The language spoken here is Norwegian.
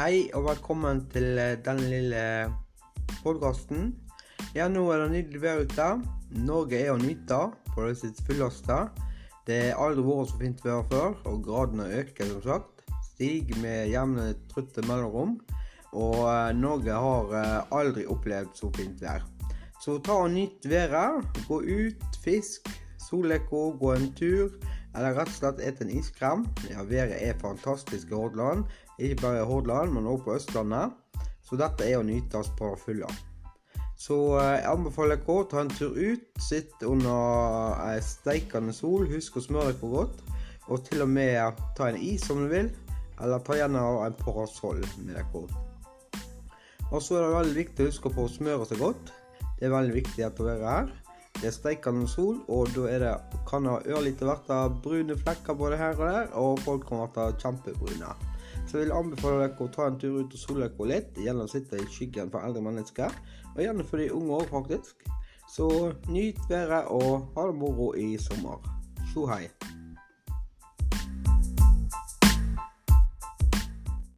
Hei og velkommen til eh, denne lille podkasten. Ja, nå er det nydelig vær ute. Norge er å nyte på det sitt fulleste. Det har aldri vært så fint vær før, og gradene øker som sagt. Stiger med jevne, trutte mellomrom. Og eh, Norge har eh, aldri opplevd så fint vær. Så ta og nyt været. Gå ut, fisk, sollekko, gå en tur. Eller rett og slett spise en iskrem. Ja, Været er fantastisk i Hordaland. Ikke bare i Hordaland, men også på Østlandet. Så dette er å nytes på det fulle. Så eh, jeg anbefaler dere å ta en tur ut. Sitt under ei steikende sol. Husk å smøre dere godt. Og til og med ta en is om du vil. Eller ta gjerne en parasoll med dere. Og så er det veldig viktig å huske på å smøre seg godt. Det er veldig viktig at å være her. Det er steikende sol, og da er det, kan det ørlite bli brune flekker både her og der, og folk kan bli kjempebrune. Så jeg vil anbefale dere å ta en tur ut og sole dere litt. Gjerne sitte i skyggen for eldre mennesker, og gjerne for de unge òg, faktisk. Så nyt været og ha det moro i sommer. Tjo hei.